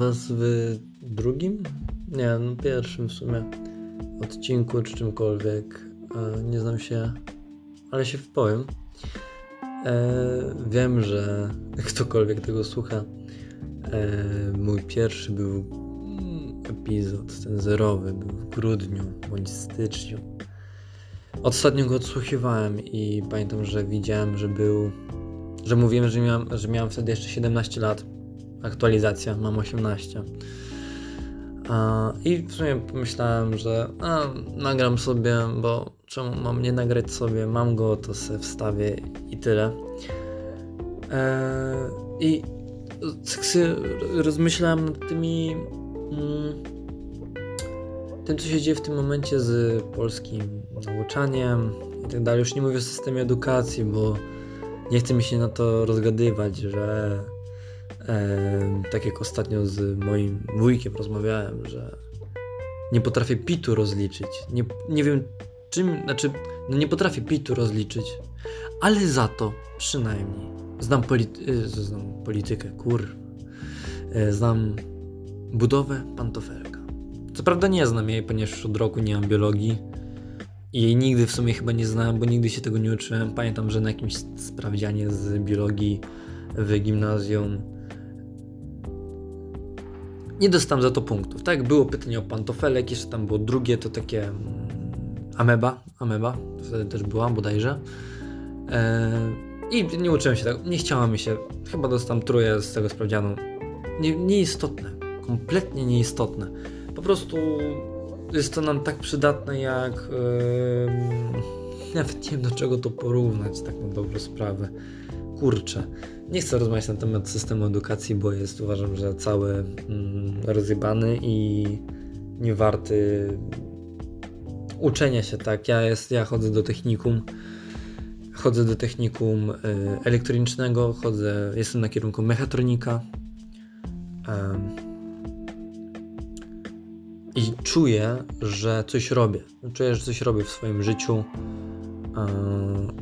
Was w drugim? Nie, no pierwszym w sumie odcinku czy czymkolwiek. E, nie znam się, ale się wpowiem. E, wiem, że ktokolwiek tego słucha, e, mój pierwszy był mm, epizod, ten zerowy, był w grudniu bądź styczniu. Ostatnio go odsłuchiwałem i pamiętam, że widziałem, że był, że mówiłem, że miałem, że miałem wtedy jeszcze 17 lat. Aktualizacja, mam 18. A, I w sumie pomyślałem, że a, nagram sobie, bo czemu mam nie nagrać sobie, mam go, to sobie wstawię i tyle. E, I tak rozmyślałem nad tymi. Mm, tym, co się dzieje w tym momencie z polskim nauczaniem i tak dalej. Już nie mówię o systemie edukacji, bo nie chcę mi się na to rozgadywać, że tak jak ostatnio z moim wujkiem rozmawiałem, że nie potrafię pitu rozliczyć. Nie, nie wiem czym, znaczy, no nie potrafię pitu rozliczyć, ale za to przynajmniej znam, polity, e, znam politykę, kur. E, znam budowę pantofelka. Co prawda nie znam jej, ponieważ od roku nie mam biologii. I jej nigdy w sumie chyba nie znałem, bo nigdy się tego nie uczyłem. Pamiętam, że na jakimś sprawdzianie z biologii w gimnazjum nie dostałem za to punktów. Tak, było pytanie o pantofelek, jeszcze tam było drugie, to takie mm, ameba, ameba, wtedy też była bodajże. Eee, I nie uczyłem się tego, nie chciało mi się. Chyba dostałem truje z tego sprawdzianu. Nie, nieistotne, kompletnie nieistotne. Po prostu jest to nam tak przydatne, jak yy, nawet nie wiem do czego to porównać, tak na dobrą sprawę. Kurczę, nie chcę rozmawiać na temat systemu edukacji, bo jest uważam, że cały mm, rozjebany i nie warty uczenia się tak. Ja, jest, ja chodzę do technikum, chodzę do technikum y, elektronicznego, chodzę, jestem na kierunku mechatronika. i czuję, że coś robię. Czuję, że coś robię w swoim życiu.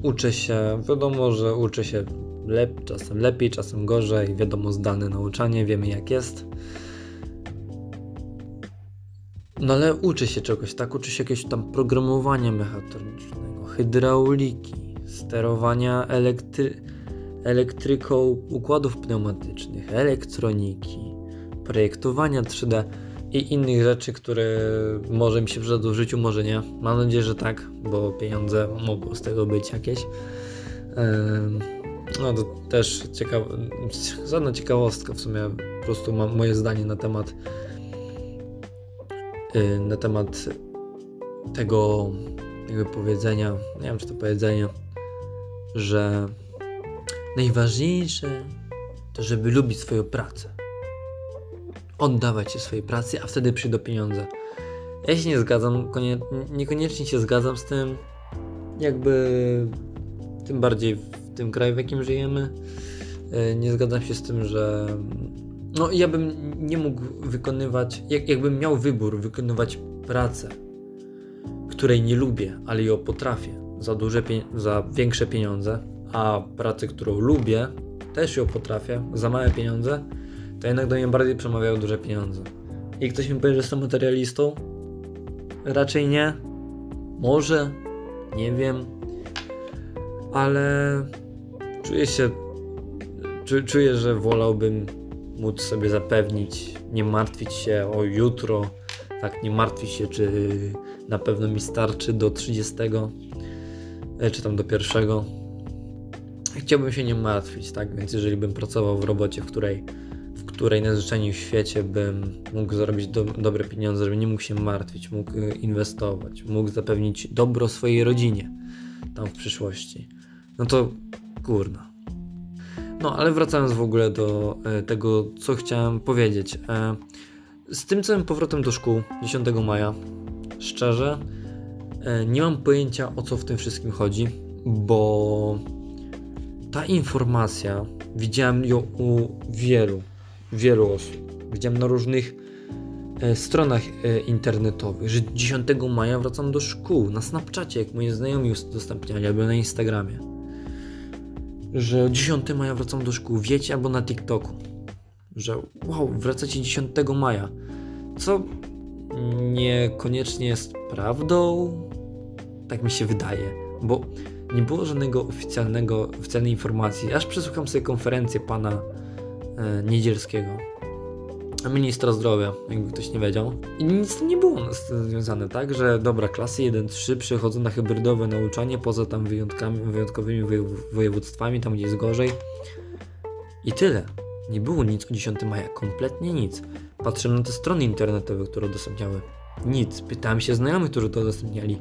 uczę się, wiadomo, że uczę się lep, czasem lepiej, czasem gorzej. Wiadomo, zdane nauczanie, wiemy jak jest. No ale uczy się czegoś, tak? Uczy się jakiegoś tam programowania mechatronicznego, hydrauliki, sterowania elektry elektryką układów pneumatycznych, elektroniki, projektowania 3D i innych rzeczy, które może mi się przydadzą w życiu, może nie. Mam nadzieję, że tak, bo pieniądze mogą z tego być jakieś. No to też ciekawa, żadna ciekawostka w sumie, po prostu mam moje zdanie na temat y, na temat tego jakby powiedzenia, nie wiem czy to powiedzenie, że najważniejsze to żeby lubić swoją pracę oddawać się swojej pracy, a wtedy przyjdą pieniądze. Ja się nie zgadzam, niekoniecznie się zgadzam z tym, jakby tym bardziej tym kraju, w jakim żyjemy. E, nie zgadzam się z tym, że no ja bym nie mógł wykonywać, jak, jakbym miał wybór wykonywać pracę, której nie lubię, ale ją potrafię za duże, za większe pieniądze, a pracę, którą lubię, też ją potrafię za małe pieniądze, to jednak do mnie bardziej przemawiały duże pieniądze. I ktoś mi powie, że jestem materialistą? Raczej nie. Może, nie wiem, ale czuję się, czuję, że wolałbym móc sobie zapewnić, nie martwić się o jutro, tak, nie martwić się, czy na pewno mi starczy do 30, e, czy tam do pierwszego. Chciałbym się nie martwić, tak, więc jeżeli bym pracował w robocie, w której której najzwyczajniej w świecie bym mógł zarobić do, dobre pieniądze, żebym nie mógł się martwić, mógł e, inwestować, mógł zapewnić dobro swojej rodzinie tam w przyszłości. No to kurna. No, ale wracając w ogóle do e, tego, co chciałem powiedzieć. E, z tym całym powrotem do szkół 10 maja, szczerze, nie mam pojęcia o co w tym wszystkim chodzi, bo ta informacja, widziałem ją u wielu wielu osób. Widziałem na różnych e, stronach e, internetowych, że 10 maja wracam do szkół, na Snapchacie, jak moi znajomi udostępniali, albo na Instagramie. Że 10 maja wracam do szkół, wiecie, albo na TikToku. że wow, wracacie 10 maja. Co niekoniecznie jest prawdą, tak mi się wydaje, bo nie było żadnego oficjalnego, oficjalnej informacji. Aż przesłucham sobie konferencję pana e, Niedzielskiego, ministra zdrowia, jakby ktoś nie wiedział. I nic nie było z tym związane, tak? Że dobra, klasy 1-3 przechodzą na hybrydowe nauczanie, poza tam wyjątkami, wyjątkowymi województwami, tam gdzie jest gorzej. I tyle. Nie było nic o 10 maja, kompletnie nic. Patrzę na te strony internetowe, które udostępniały. Nic. Pytałem się znajomych, którzy to udostępniali.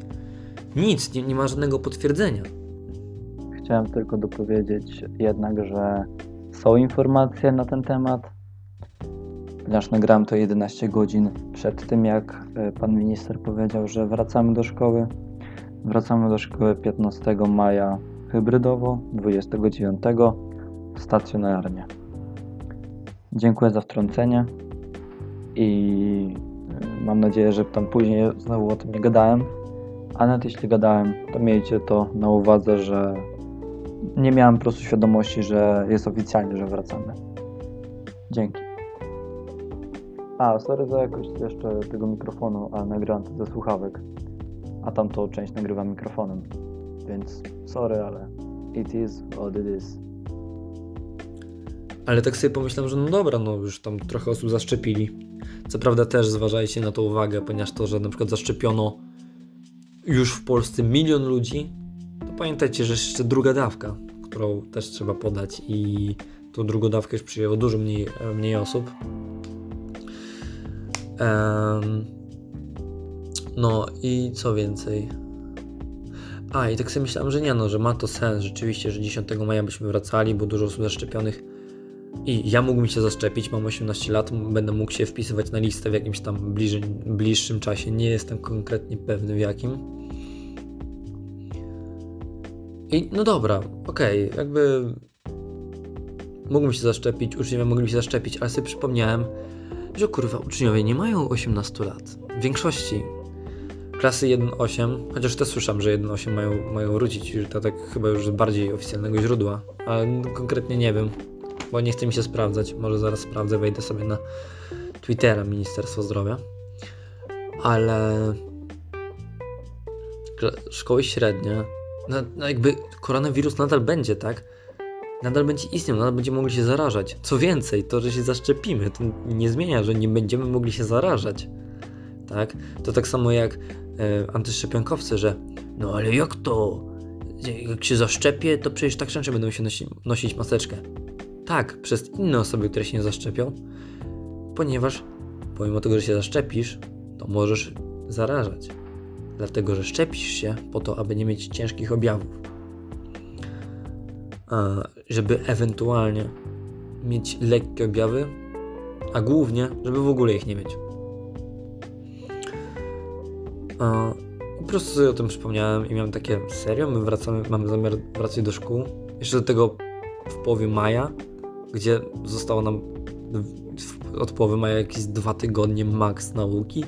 Nic, nie, nie ma żadnego potwierdzenia. Chciałem tylko dopowiedzieć jednak, że są informacje na ten temat, ponieważ nagrałem to 11 godzin przed tym, jak e, pan minister powiedział, że wracamy do szkoły. Wracamy do szkoły 15 maja hybrydowo, 29 stacjonarnie. Dziękuję za wtrącenie i e, mam nadzieję, że tam później znowu o tym nie gadałem. A nawet jeśli gadałem, to miejcie to na uwadze, że nie miałem po prostu świadomości, że jest oficjalnie, że wracamy. Dzięki. A, sorry za jakość jeszcze tego mikrofonu, ale nagrałem ze słuchawek. A tamtą część nagrywam mikrofonem. Więc sorry, ale it is what it is. Ale tak sobie pomyślałem, że no dobra, no już tam trochę osób zaszczepili. Co prawda też zważajcie na to uwagę, ponieważ to, że na przykład zaszczepiono już w Polsce milion ludzi, to pamiętajcie, że jeszcze druga dawka, którą też trzeba podać i tą drugą dawkę już przyjęło dużo mniej, mniej osób. Um, no i co więcej? A, i tak sobie myślałem, że nie, no, że ma to sens rzeczywiście, że 10 maja byśmy wracali, bo dużo osób zaszczepionych i ja mógłbym się zaszczepić, mam 18 lat, będę mógł się wpisywać na listę w jakimś tam bliżej, bliższym czasie, nie jestem konkretnie pewny w jakim. I no dobra, okej, okay, jakby mógłbym się zaszczepić, uczniowie mogli się zaszczepić, ale sobie przypomniałem, że kurwa, uczniowie nie mają 18 lat. W większości klasy 1.8, chociaż też słyszałem, że 1.8 mają, mają wrócić, to tak chyba już z bardziej oficjalnego źródła, ale konkretnie nie wiem, bo nie chce mi się sprawdzać. Może zaraz sprawdzę, wejdę sobie na Twittera Ministerstwa Zdrowia. Ale szkoły średnie, no, no jakby koronawirus nadal będzie, tak? Nadal będzie istniał, nadal będziemy mogli się zarażać. Co więcej, to, że się zaszczepimy, to nie zmienia, że nie będziemy mogli się zarażać. Tak? To tak samo jak e, antyszczepionkowcy, że no ale jak to? Jak się zaszczepię, to przecież tak wszędzie będą się nosi, nosić maseczkę. Tak, przez inne osoby, które się nie zaszczepią, ponieważ pomimo tego, że się zaszczepisz, to możesz zarażać. Dlatego, że szczepisz się po to, aby nie mieć ciężkich objawów żeby ewentualnie mieć lekkie objawy, a głównie, żeby w ogóle ich nie mieć. Po prostu sobie o tym przypomniałem i miałem takie, serio, my wracamy, mamy zamiar wracać do szkół. Jeszcze do tego w połowie maja, gdzie zostało nam od połowy maja jakieś dwa tygodnie maks nauki.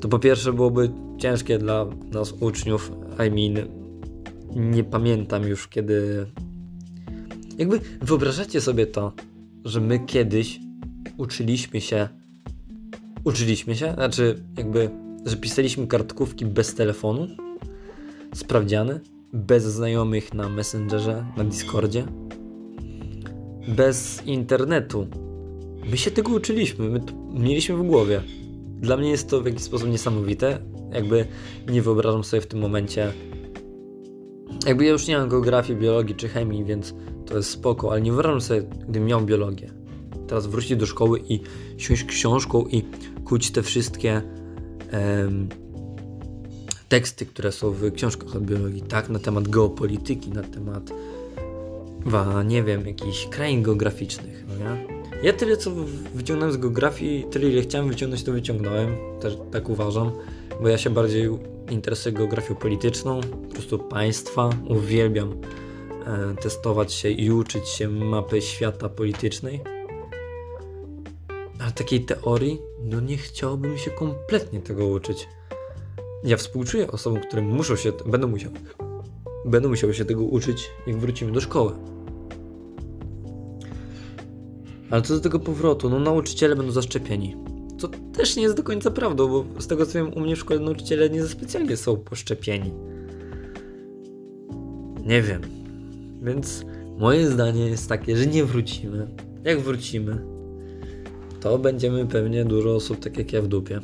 To po pierwsze byłoby ciężkie dla nas uczniów, I mean nie pamiętam już kiedy. Jakby wyobrażacie sobie to, że my kiedyś uczyliśmy się. Uczyliśmy się? Znaczy, jakby, że pisaliśmy kartkówki bez telefonu, sprawdziane, bez znajomych na Messengerze, na Discordzie, bez internetu. My się tego uczyliśmy, my to mieliśmy w głowie. Dla mnie jest to w jakiś sposób niesamowite. Jakby nie wyobrażam sobie w tym momencie jakby ja już nie mam geografii, biologii czy chemii, więc to jest spoko, ale nie wyobrażam sobie, gdybym miał biologię. Teraz wrócić do szkoły i siąść książką i kuć te wszystkie teksty, które są w książkach o biologii, tak, na temat geopolityki, na temat wa, nie wiem, jakichś krain geograficznych, no nie? Ja tyle, co wyciągnąłem z geografii, tyle ile chciałem wyciągnąć, to wyciągnąłem, też tak uważam, bo ja się bardziej interesuję geografią polityczną, po prostu państwa. Uwielbiam e, testować się i uczyć się mapy świata politycznej. Ale takiej teorii, no nie chciałbym się kompletnie tego uczyć. Ja współczuję osobom, które muszą się, będą musiały, będą musiały się tego uczyć, jak wrócimy do szkoły. Ale co do tego powrotu, no nauczyciele będą zaszczepieni. To też nie jest do końca prawdą, bo z tego co wiem, u mnie w szkole nauczyciele nie za specjalnie są poszczepieni. Nie wiem. Więc moje zdanie jest takie, że nie wrócimy. Jak wrócimy, to będziemy pewnie dużo osób tak jak ja w dupie.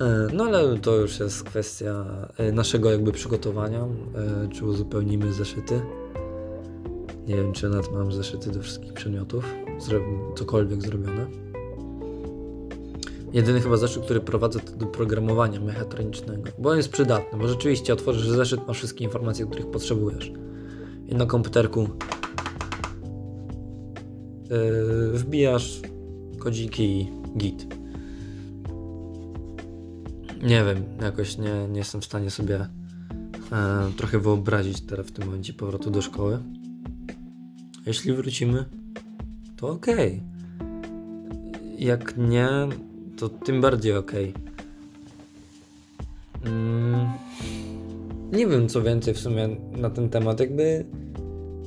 E, no ale to już jest kwestia e, naszego jakby przygotowania, e, czy uzupełnimy zeszyty. Nie wiem, czy nawet mam zeszyty do wszystkich przedmiotów, cokolwiek zrobione. Jedyny chyba zeszyt, który prowadzę to do programowania mechatronicznego, bo on jest przydatny, bo rzeczywiście otworzysz zeszyt, masz wszystkie informacje, których potrzebujesz. I na komputerku yy, wbijasz kodziki i git. Nie wiem, jakoś nie, nie jestem w stanie sobie e, trochę wyobrazić teraz w tym momencie powrotu do szkoły. Jeśli wrócimy, to ok. Jak nie, to tym bardziej ok. Mm, nie wiem co więcej w sumie na ten temat. Jakby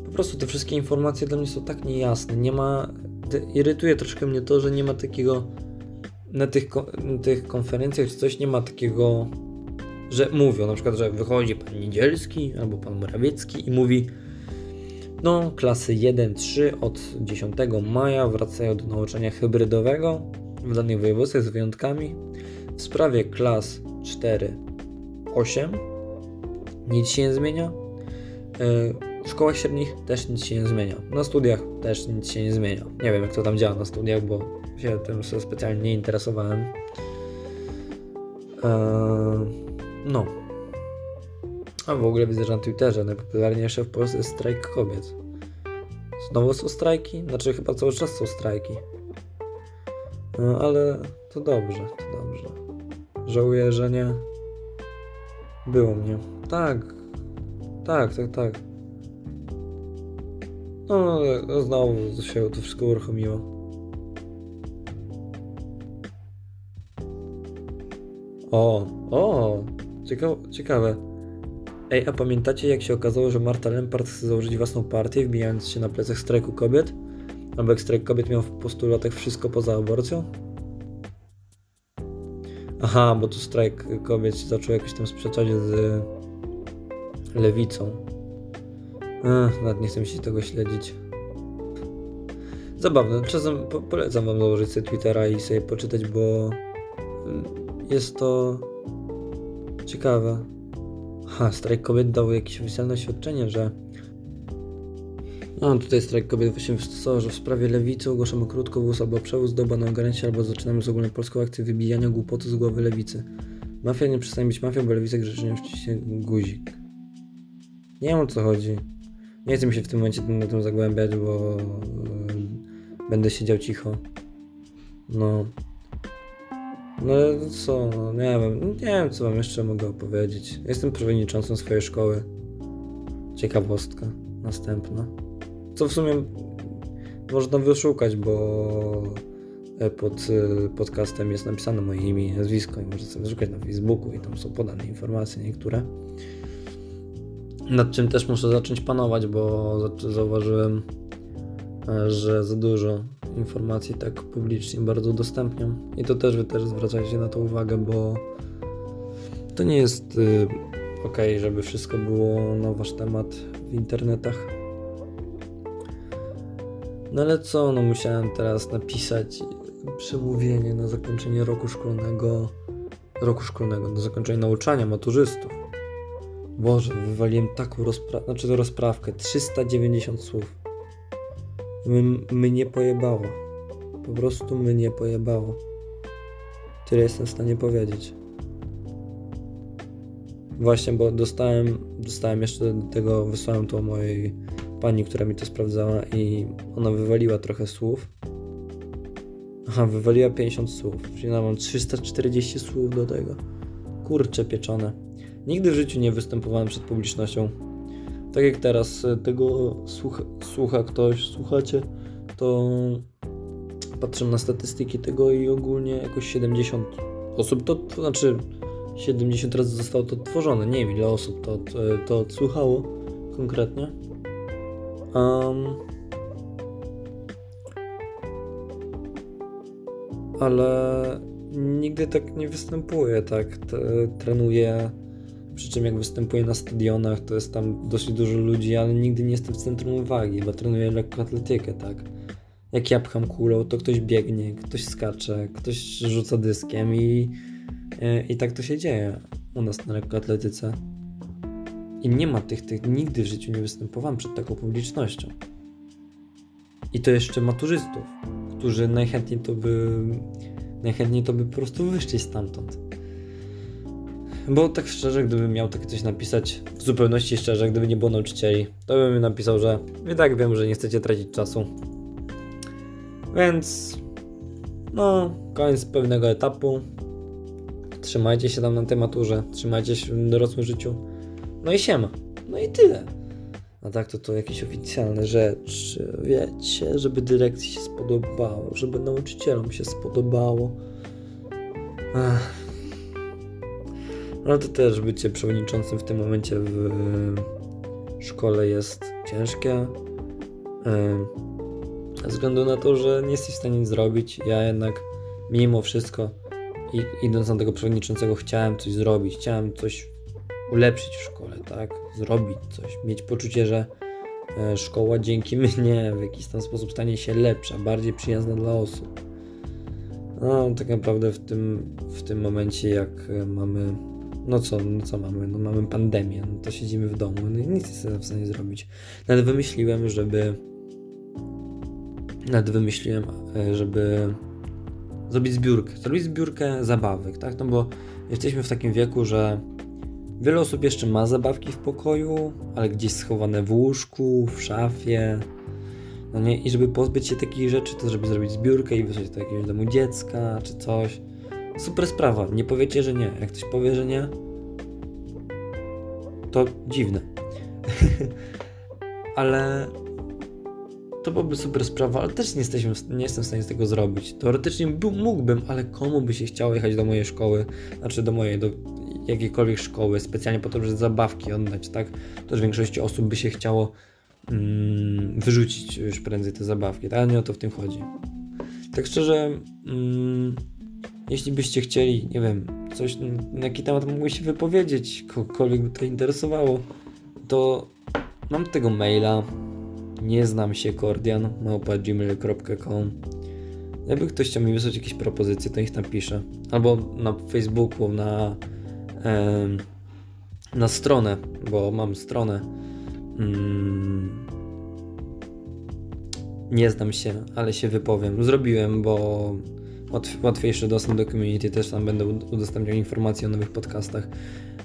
po prostu te wszystkie informacje dla mnie są tak niejasne. Nie ma. Irytuje troszkę mnie to, że nie ma takiego. Na tych, na tych konferencjach czy coś nie ma takiego, że mówią na przykład, że wychodzi pan Niedzielski albo pan Morawiecki i mówi no, klasy 1-3 od 10 maja wracają do nauczania hybrydowego w danych województwach z wyjątkami. W sprawie klas 4-8 nic się nie zmienia. E, w szkołach średnich też nic się nie zmienia. Na studiach też nic się nie zmienia. Nie wiem jak to tam działa na studiach, bo się tym specjalnie nie interesowałem. E, no. A w ogóle widzę, że na Twitterze najpopularniejsze w Polsce jest strajk kobiet. Znowu są strajki? Znaczy chyba cały czas są strajki. No, ale to dobrze, to dobrze. Żałuję, że nie było mnie. Tak, tak, tak, tak. No, znowu się to wszystko uruchomiło. O, o, ciekawe. ciekawe. Ej, a pamiętacie jak się okazało, że Marta Lempart chce założyć własną partię, wbijając się na plecach strajku kobiet? Albo jak strajk kobiet miał w postulatach wszystko poza aborcją? Aha, bo tu strajk kobiet zaczął jakoś tam sprzeczać z lewicą. Ech, nawet nie chcę się tego śledzić. Zabawne. Czasem po polecam wam założyć sobie Twittera i sobie poczytać, bo jest to ciekawe. Ha, strajk kobiet dał jakieś oficjalne oświadczenie, że no tutaj strajk kobiet właśnie wystosował, że w sprawie lewicy ogłaszamy krótkowóz albo przewóz doba na ogarnięcie albo zaczynamy z ogólnopolską akcję wybijania głupoty z głowy lewicy. Mafia nie przestanie być mafią, bo lewica grzecznie wciśnie guzik. Nie wiem o co chodzi. Nie chcę się w tym momencie na tym zagłębiać, bo yy, będę siedział cicho. No, no co, no, nie wiem, nie wiem co wam jeszcze mogę opowiedzieć. Jestem przewodniczącym swojej szkoły. Ciekawostka następna. Co w sumie można wyszukać, bo e, pod e, podcastem jest napisane moje imię i nazwisko i można sobie wyszukać na Facebooku i tam są podane informacje niektóre. Nad czym też muszę zacząć panować, bo zauważyłem, e, że za dużo informacji tak publicznie bardzo udostępniam. I to też wy też zwracajcie na to uwagę, bo to nie jest y, ok, żeby wszystko było na wasz temat w internetach. No ale co, no musiałem teraz napisać przemówienie na zakończenie roku szkolnego, roku szkolnego, na zakończenie nauczania maturzystów. Boże, wywaliłem taką rozprawkę, znaczy to rozprawkę, 390 słów. Mnie pojebało. Po prostu mnie pojebało. Tyle jestem w stanie powiedzieć. Właśnie, bo dostałem, dostałem jeszcze do tego, wysłałem to mojej pani, która mi to sprawdzała i ona wywaliła trochę słów. Aha, wywaliła 50 słów, czyli mam 340 słów do tego. Kurcze pieczone. Nigdy w życiu nie występowałem przed publicznością tak jak teraz e, tego słucha, słucha ktoś, słuchacie, to patrzę na statystyki tego i ogólnie jakoś 70 osób, to, to znaczy 70 razy zostało to tworzone. Nie wiem ile osób to, to, to odsłuchało konkretnie. Um, ale nigdy tak nie występuję, tak? trenuję, przy czym jak występuję na stadionach, to jest tam dosyć dużo ludzi, ale nigdy nie jestem w centrum uwagi, bo trenuję lekkoatletykę, tak? Jak ja pcham kulą, to ktoś biegnie, ktoś skacze, ktoś rzuca dyskiem i, i tak to się dzieje u nas na lekkoatletyce. I nie ma tych, tych, nigdy w życiu nie występowałem przed taką publicznością. I to jeszcze maturzystów, którzy najchętniej to by, najchętniej to by po prostu wyszli stamtąd. Bo tak szczerze, gdybym miał takie coś napisać, w zupełności szczerze, gdyby nie było nauczycieli, to bym napisał, że i tak wiem, że nie chcecie tracić czasu. Więc, no, koniec pewnego etapu. Trzymajcie się tam na tej maturze, trzymajcie się w dorosłym życiu. No i siema. No i tyle. A tak to to jakieś oficjalne rzeczy, wiecie, żeby dyrekcji się spodobało, żeby nauczycielom się spodobało. Ach. Ale to też bycie przewodniczącym w tym momencie w szkole jest ciężkie. Ze względu na to, że nie jesteś w stanie nic zrobić. Ja jednak mimo wszystko idąc na tego przewodniczącego chciałem coś zrobić, chciałem coś ulepszyć w szkole, tak? Zrobić coś, mieć poczucie, że e, szkoła dzięki mnie w jakiś tam sposób stanie się lepsza, bardziej przyjazna dla osób. No, tak naprawdę w tym, w tym momencie, jak e, mamy, no co, no co mamy? No mamy pandemię, no to siedzimy w domu, no i nic nie jestem w stanie zrobić. Nawet wymyśliłem, żeby, nawet wymyśliłem, e, żeby zrobić zbiórkę, zrobić zbiórkę zabawek, tak? No bo jesteśmy w takim wieku, że Wiele osób jeszcze ma zabawki w pokoju, ale gdzieś schowane w łóżku, w szafie. No nie, i żeby pozbyć się takich rzeczy, to żeby zrobić zbiórkę i wysłać do jakiegoś domu dziecka czy coś. Super sprawa, nie powiecie, że nie. Jak ktoś powie, że nie, to dziwne. ale to byłoby super sprawa, ale też nie, jesteśmy, nie jestem w stanie z tego zrobić. Teoretycznie mógłbym, ale komu by się chciało jechać do mojej szkoły, znaczy do mojej, do jakiejkolwiek szkoły, specjalnie po to, żeby zabawki oddać, tak? W większości osób by się chciało mm, wyrzucić już prędzej te zabawki, tak? Ale nie o to w tym chodzi. Tak szczerze, mm, jeśli byście chcieli, nie wiem, coś, na jaki temat mógłby się wypowiedzieć, kogokolwiek by to interesowało, to mam tego maila, nie znam się Kordian, małpa.gmail.com Jakby ktoś chciał mi wysłać jakieś propozycje, to ich napiszę. Albo na Facebooku, na na stronę, bo mam stronę. Mm, nie znam się, ale się wypowiem. Zrobiłem, bo łatwiejszy dostęp do community też tam będę udostępniał informacje o nowych podcastach.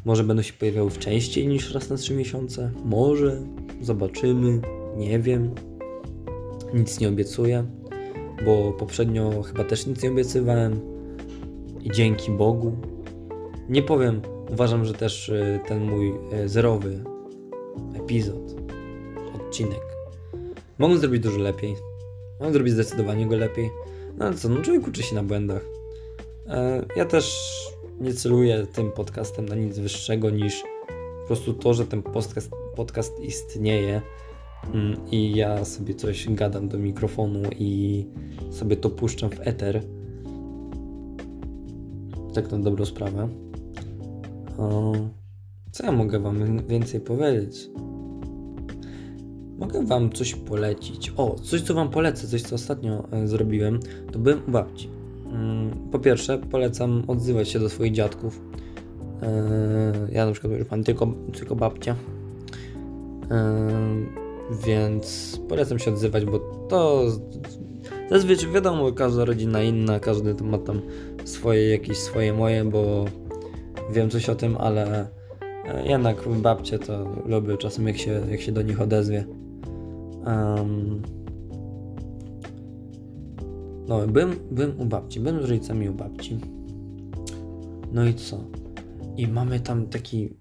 Może będą się pojawiały częściej niż raz na 3 miesiące. Może. Zobaczymy. Nie wiem. Nic nie obiecuję, bo poprzednio chyba też nic nie obiecywałem. I dzięki Bogu nie powiem, uważam, że też y, ten mój y, zerowy epizod, odcinek, mogę zrobić dużo lepiej. Mogę zrobić zdecydowanie go lepiej. No ale co, no człowiek uczy się na błędach. E, ja też nie celuję tym podcastem na nic wyższego niż po prostu to, że ten podcast, podcast istnieje mm, i ja sobie coś gadam do mikrofonu i sobie to puszczam w eter. Tak na dobrą sprawę. O, co ja mogę Wam więcej powiedzieć? Mogę Wam coś polecić. O, coś co Wam polecę, coś co ostatnio e, zrobiłem, to byłem u babci. Mm, po pierwsze, polecam odzywać się do swoich dziadków. E, ja na przykład już mam tylko, tylko babcia. E, więc polecam się odzywać, bo to zazwyczaj wiadomo, każda rodzina inna, każdy ma tam swoje jakieś swoje moje, bo wiem coś o tym, ale e, jednak babcie to lubię czasem jak się, jak się do nich odezwie. Um, no, byłem, byłem u babci, byłem z rodzicami u babci. No i co? I mamy tam taki.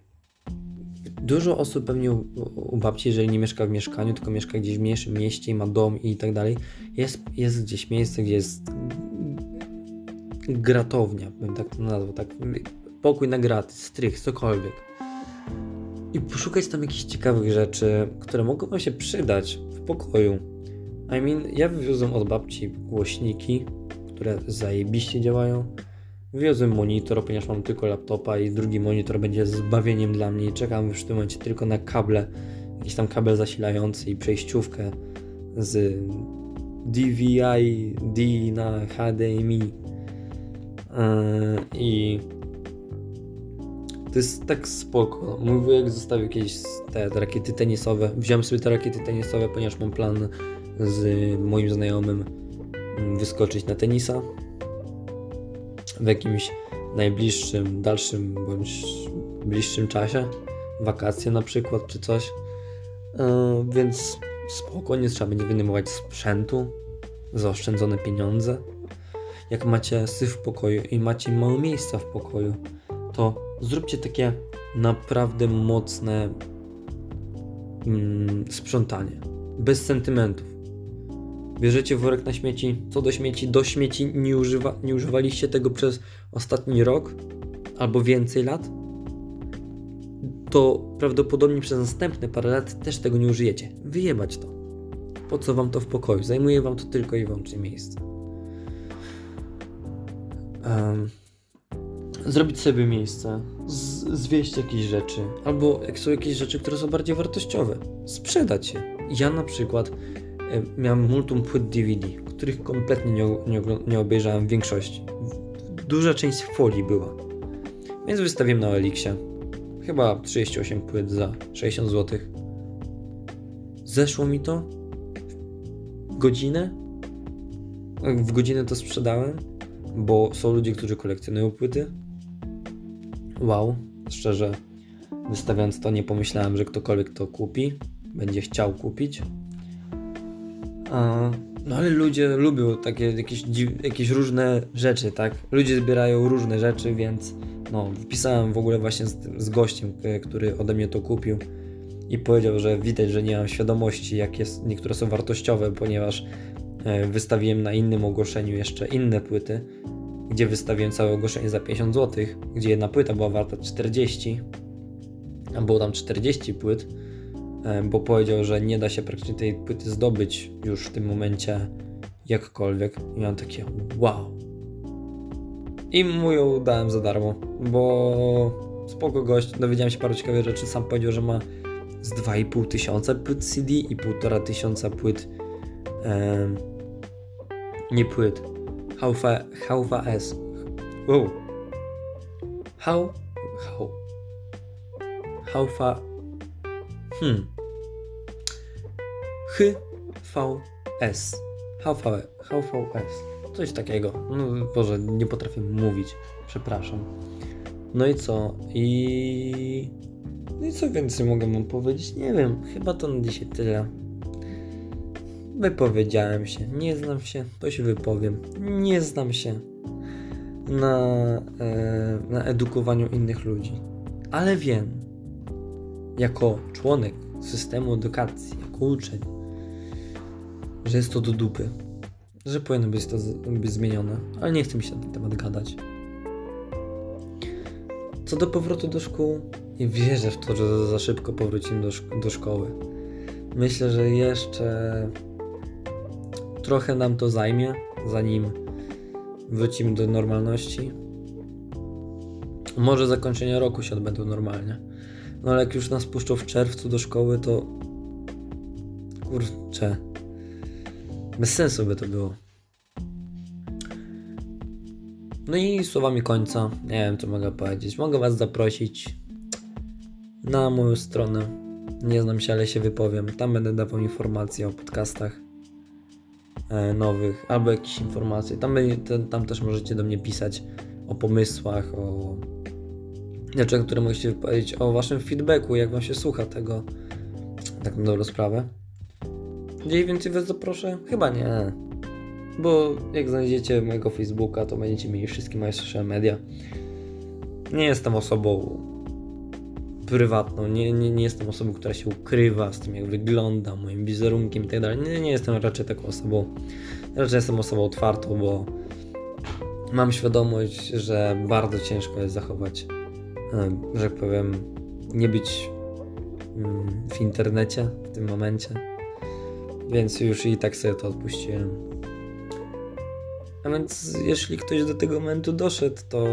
Dużo osób pewnie u, u, babci, jeżeli nie mieszka w mieszkaniu, tylko mieszka gdzieś w mniejszym mieście i ma dom i tak dalej, jest, jest gdzieś miejsce, gdzie jest gratownia, bym tak to nazwał, tak pokój na graty, strych, cokolwiek. I poszukać tam jakichś ciekawych rzeczy, które mogą wam się przydać w pokoju. I mean, ja wywiozłem od babci głośniki, które zajebiście działają. Wywiozłem monitor, ponieważ mam tylko laptopa i drugi monitor będzie zbawieniem dla mnie. Czekam już w tym momencie tylko na kable, jakiś tam kabel zasilający i przejściówkę z DVI D na HDMI. Yy, I to jest tak spoko. Mój wujek zostawił jakieś te, te rakiety tenisowe. Wziąłem sobie te rakiety tenisowe, ponieważ mam plan z moim znajomym wyskoczyć na tenisa w jakimś najbliższym, dalszym bądź bliższym czasie. Wakacje na przykład, czy coś. Yy, więc spokojnie trzeba będzie wynajmować sprzętu, zaoszczędzone pieniądze. Jak macie syf w pokoju i macie mało miejsca w pokoju, to zróbcie takie naprawdę mocne mm, sprzątanie. Bez sentymentów. Bierzecie worek na śmieci, co do śmieci, do śmieci nie, używa, nie używaliście tego przez ostatni rok albo więcej lat, to prawdopodobnie przez następne parę lat też tego nie użyjecie. Wyjebać to. Po co wam to w pokoju? Zajmuje wam to tylko i wyłącznie miejsce. Um, zrobić sobie miejsce, z, zwieść jakieś rzeczy, albo jak są jakieś rzeczy, które są bardziej wartościowe, sprzedać je. Ja na przykład e, miałem multum płyt DVD, których kompletnie nie, nie, nie obejrzałem w większości. Duża część folii była. Więc wystawiłem na Elixie. Chyba 38 płyt za 60 zł. Zeszło mi to w godzinę. W godzinę to sprzedałem, bo są ludzie, którzy kolekcjonują płyty. Wow, szczerze, wystawiając to, nie pomyślałem, że ktokolwiek to kupi, będzie chciał kupić. No ale ludzie lubią takie jakieś, jakieś różne rzeczy, tak? Ludzie zbierają różne rzeczy, więc no, wpisałem w ogóle właśnie z, z gościem, który ode mnie to kupił i powiedział, że widać, że nie mam świadomości, jak jest, niektóre są wartościowe, ponieważ e, wystawiłem na innym ogłoszeniu jeszcze inne płyty, gdzie wystawiłem całe ogłoszenie za 50 zł, gdzie jedna płyta była warta 40, a było tam 40 płyt, bo powiedział, że nie da się praktycznie tej płyty zdobyć już w tym momencie jakkolwiek. I miałem takie wow. I mu ją dałem za darmo, bo spoko gość, dowiedziałem się paru ciekawych rzeczy, sam powiedział, że ma z 2,5 tysiąca płyt CD i 1,5 tysiąca płyt e, nie płyt, Far as, oh, how, how, far, hmm, H, V, coś takiego, no Boże, nie potrafię mówić, przepraszam. No i co? I... No i co więcej mogę wam powiedzieć? Nie wiem, chyba to na dzisiaj tyle. Wypowiedziałem się. Nie znam się, to się wypowiem. Nie znam się na, e, na edukowaniu innych ludzi. Ale wiem, jako członek systemu edukacji, jako uczeń, że jest to do dupy. Że powinno być to być zmienione. Ale nie chcę mi się na ten temat gadać. Co do powrotu do szkół, nie wierzę w to, że za szybko powrócimy do, szko do szkoły. Myślę, że jeszcze Trochę nam to zajmie, zanim wrócimy do normalności. Może zakończenie roku się odbędą normalnie. No ale jak już nas puszczą w czerwcu do szkoły, to kurczę. Bez sensu by to było. No i słowami końca, nie wiem co mogę powiedzieć. Mogę Was zaprosić na moją stronę. Nie znam się, ale się wypowiem. Tam będę dawał informacje o podcastach. E, nowych, albo jakieś informacje. Tam, tam też możecie do mnie pisać o pomysłach, o rzeczach, które możecie powiedzieć, o waszym feedbacku, jak wam się słucha tego. Tak na dobrą sprawę. Gdzie więcej was zaproszę? Chyba nie. Bo jak znajdziecie mojego Facebooka, to będziecie mieli wszystkie moje social media. Nie jestem osobą prywatną. Nie, nie, nie jestem osobą, która się ukrywa z tym, jak wygląda, moim wizerunkiem i tak. Nie, nie jestem raczej taką osobą. Raczej jestem osobą otwartą, bo mam świadomość, że bardzo ciężko jest zachować, że tak powiem, nie być mm, w internecie w tym momencie. Więc już i tak sobie to odpuściłem. A więc jeśli ktoś do tego momentu doszedł, to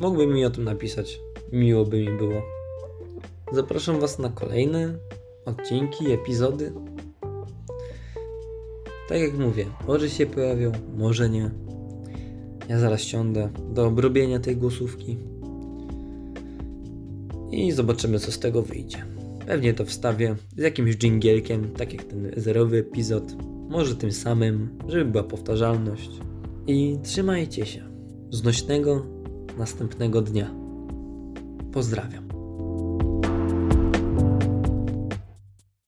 mógłby mi o tym napisać. Miło by mi było. Zapraszam Was na kolejne odcinki, epizody. Tak jak mówię, może się pojawią, może nie. Ja zaraz siądę do obrobienia tej głosówki i zobaczymy, co z tego wyjdzie. Pewnie to wstawię z jakimś dżingielkiem, tak jak ten zerowy epizod, może tym samym, żeby była powtarzalność. I trzymajcie się. Znośnego następnego dnia. Pozdrawiam.